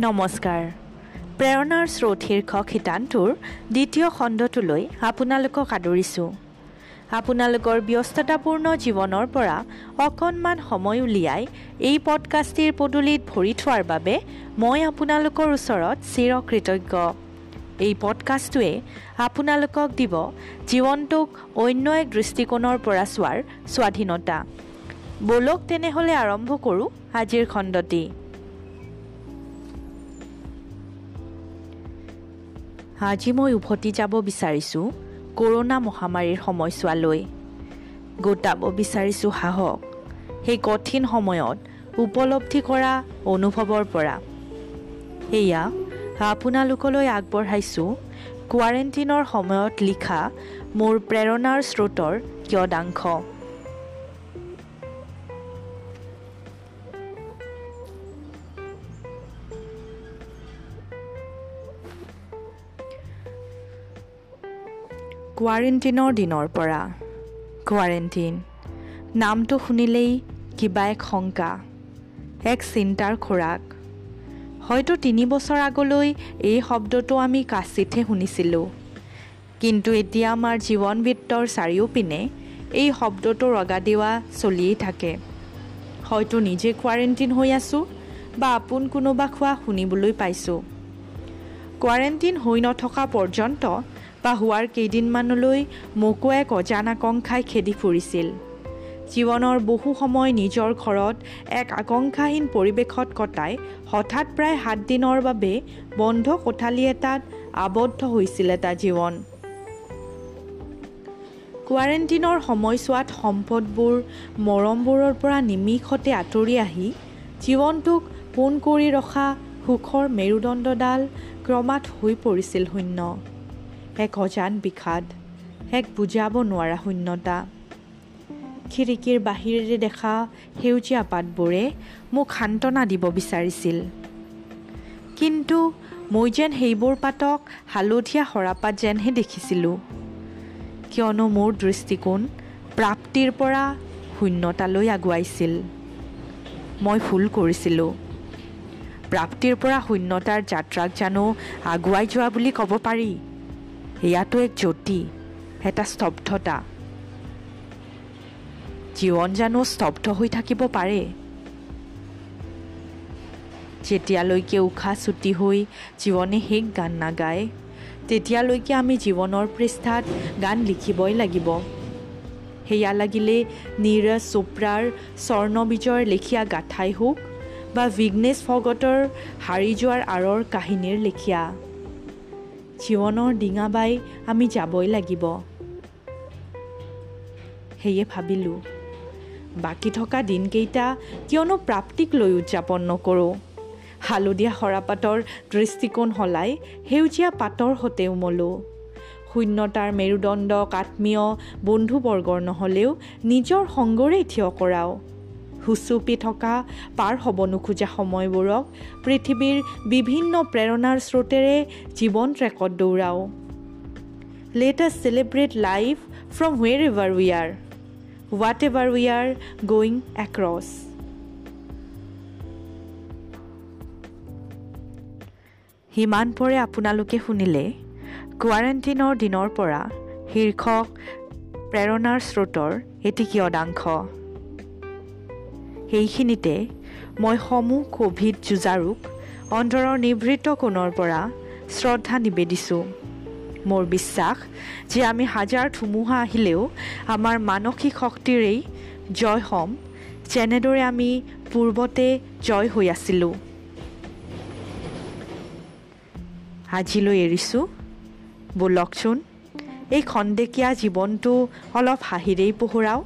নমস্কাৰ। প্ৰেৰণাৰ স্ৰোত শীৰ্ষক শিতানটোৰ দ্বিতীয় খণ্ডটোলৈ আপোনালোকক আদৰিছোঁ। আপোনালোকৰ ব্যস্ততাপূৰ্ণ জীৱনৰ পৰা অকণমান সময় উলিয়াই এই পডকাষ্টিৰ পদূলিত ভৰি থোৱাৰ বাবে মই আপোনালোকৰ ওচৰত চিৰকৃতজ্ঞ। এই পডকাষ্টটোৱে আপোনালোকক দিব জীৱনটোক অন্য এক দৃষ্টিকোণৰ পৰা চোৱাৰ স্বাধীনতা। বলক তেনেহ'লে আৰম্ভ কৰোঁ আজিৰ খণ্ডটি। আজি মই উভতি যাব বিচাৰিছোঁ কৰোণা মহামাৰীৰ সময়ছোৱালৈ। গোটাব বিচাৰিছোঁ সাহস সেই কঠিন সময়ত উপলব্ধি কৰা অনুভৱৰ পৰা। সেয়া আপোনালোকলৈ আগবঢ়াইছোঁ কোৱাৰেণ্টিনৰ সময়ত লিখা মোৰ প্ৰেৰণাৰ স্ৰোতৰ কিয়দাংশ। কোৱাৰেণ্টিনৰ দিনৰ পৰা। কোৱাৰেণ্টিন নামটো শুনিলেই কিবা এক শংকা এক চিন্তাৰ খোৰাক। হয়তো তিনি বছৰ আগলৈ এই শব্দটো আমি কাচিতহে শুনিছিলোঁ। কিন্তু এতিয়া আমাৰ জীৱন বৃত্তৰ চাৰিওপিনে এই শব্দটো ৰগা দিওৱা চলিয়েই থাকে। হয়তো নিজে কোৱাৰেণ্টিন হৈ আছোঁ বা আপোন কোনোবা খোৱা শুনিবলৈ পাইছোঁ। কোৱাৰেণ্টিন হৈ নথকা পৰ্যন্ত বা হোৱাৰ কেইদিনমানলৈ মোকো এক অজান আকাংক্ষাই খেদি ফুৰিছিল। জীৱনৰ বহু সময় নিজৰ ঘৰত এক আকাংক্ষাহীন পৰিৱেশত কটাই হঠাৎ প্ৰায় সাতদিনৰ বাবে বন্ধ কোঠালি এটাত আবদ্ধ হৈছিল এটা জীৱন। কোৱাৰেণ্টিনৰ সময়ছোৱাত সম্পদবোৰ মৰমবোৰৰ পৰা নিমিষতে আঁতৰি আহি জীৱনটোক পোন কৰি ৰখা সুখৰ মেৰুদণ্ডডাল ক্ৰমাৎ হৈ পৰিছিল শূন্য। এক অজান বিষাদ এক বুজাব নোৱাৰা শূন্যতা। খিৰিকীৰ বাহিৰেৰে দেখা সেউজীয়া পাতবোৰে মোক সান্তনা দিব বিচাৰিছিল। কিন্তু মই যেন সেইবোৰ পাতক হালধীয়া সৰাপাত যেনহে দেখিছিলোঁ কিয়নো মোৰ দৃষ্টিকোণ প্ৰাপ্তিৰ পৰা শূন্যতালৈ আগুৱাইছিল। মই ভুল কৰিছিলোঁ। প্ৰাপ্তিৰ পৰা শূন্যতাৰ যাত্ৰাক জানো আগুৱাই যোৱা বুলি ক'ব পাৰি? ইয়াতো এক জ্যোতি এটা স্তব্ধতা। জীৱন জানো স্তব্ধ হৈ থাকিব পাৰে। যেতিয়ালৈকে উশাহ চুটি হৈ জীৱনে শেষ গান নাগায় তেতিয়ালৈকে আমি জীৱনৰ পৃষ্ঠাত গান লিখিবই লাগিব। সেয়া লাগিলে নীৰজ চোপ্ৰাৰ স্বৰ্ণবীজৰ লেখীয়া গাঁঠাই হওক বা বিঘ্নেশ ভগতৰ হাৰি যোৱাৰ আঁৰৰ কাহিনীৰ লেখীয়া। জীৱনৰ ডিঙা বাই আমি যাবই লাগিব। সেয়ে ভাবিলোঁ বাকী থকা দিনকেইটা কিয়নো প্ৰাপ্তিক লৈ উদযাপন নকৰোঁ। হালধীয়া সৰাপাতৰ দৃষ্টিকোণ সলাই সেউজীয়া পাতৰ সতে উমলোঁ শূন্যতাৰ মেৰুদণ্ডক আত্মীয় বন্ধুবৰ্গৰ নহ'লেও নিজৰ সংগৰেই থিয় কৰাওঁ। হুচুপি থকা পাৰ হ'ব নোখোজা সময়বোৰক পৃথিৱীৰ বিভিন্ন প্ৰেৰণাৰ স্ৰোতেৰে জীৱন ট্ৰেকত দৌৰাওঁ। Let us celebrate life from wherever we are whatever we are going across সিমান পৰে আপোনালোকে শুনিলে কোৱাৰেণ্টিনৰ দিনৰ পৰা শীৰ্ষক প্ৰেৰণাৰ স্ৰোতৰ এটি কিয়দাংশ। সেইখিনিতে মই সমূহ ক'ভিড যুঁজাৰুক অন্তৰৰ নিভৃত কোণৰ পৰা শ্ৰদ্ধা নিবেদিছোঁ। মোৰ বিশ্বাস যে আমি হাজাৰ ধুমুহা আহিলেও আমাৰ মানসিক শক্তিৰেই জয় হ'ম যেনেদৰে আমি পূৰ্বতে জয় হৈ আছিলোঁ। আজিলৈ এৰিছোঁ। ব'লকচোন এই খন্তেকীয়া জীৱনটো অলপ হাঁহিৰেই পোহৰাওঁ।